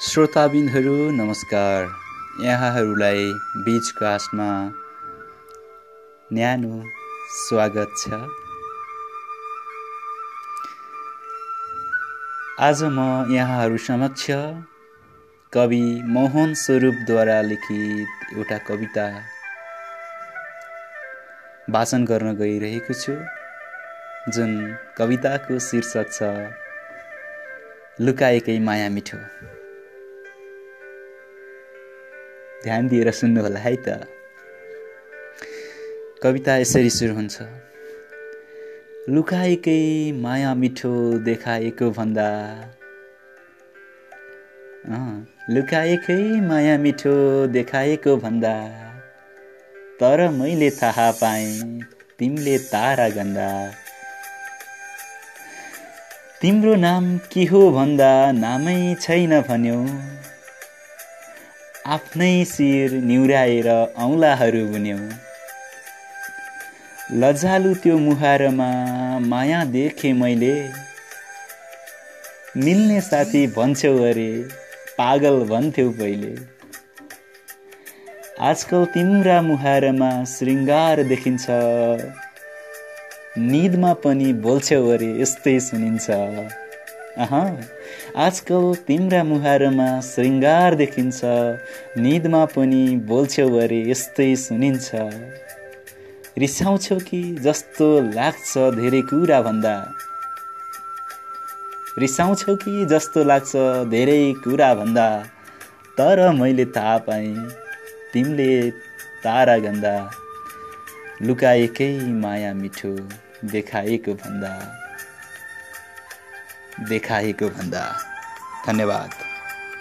श्रोताबिनहरू नमस्कार। यहाँहरूलाई बिचकास्टमा न्यानो स्वागत छ। आज म यहाँहरू समक्ष कवि मोहन स्वरूपद्वारा लिखित एउटा कविता वाचन गर्न गइरहेको छु जुन कविताको शीर्षक छ लुकाएकै माया मिठो। ध्यान दिएर सुन्नुहोला है त। कविता यसरी सुरु हुन्छ। लुकाएकै माया मिठो देखाएको भन्दा लुकाएकै माया मिठो देखाएको भन्दा तर मैले थाहा पाएँ तिमीले तारा गन्दा। तिम्रो नाम के हो भन्दा नामै छैन भन्यौ। आफ्नै शिर निहुराएर औँलाहरू बुन्यौ। लजालु त्यो मुहारमा माया देखेँ मैले। मिल्ने साथी भन्छौ अरे पागल भन्थ्यौ पहिले। आजकल तिम्रा मुहारमा श्रृङ्गार देखिन्छ। निदमा पनि बोल्छौ अरे यस्तै सुनिन्छ। आजकल तिम्रा मुहारमा श्रृङ्गार देखिन्छ निदमा पनि बोल्छौ अरे यस्तै सुनिन्छ। रिसाउँछौ कि जस्तो लाग्छ धेरै कुरा भन्दा रिसाउँछौ कि जस्तो लाग्छ धेरै कुरा भन्दा तर मैले थाहा पाएँ तिमीले तारा गन्दा लुकाएकै माया मिठो देखाएको भन्दा। देखाएको भन्दा धन्यवाद।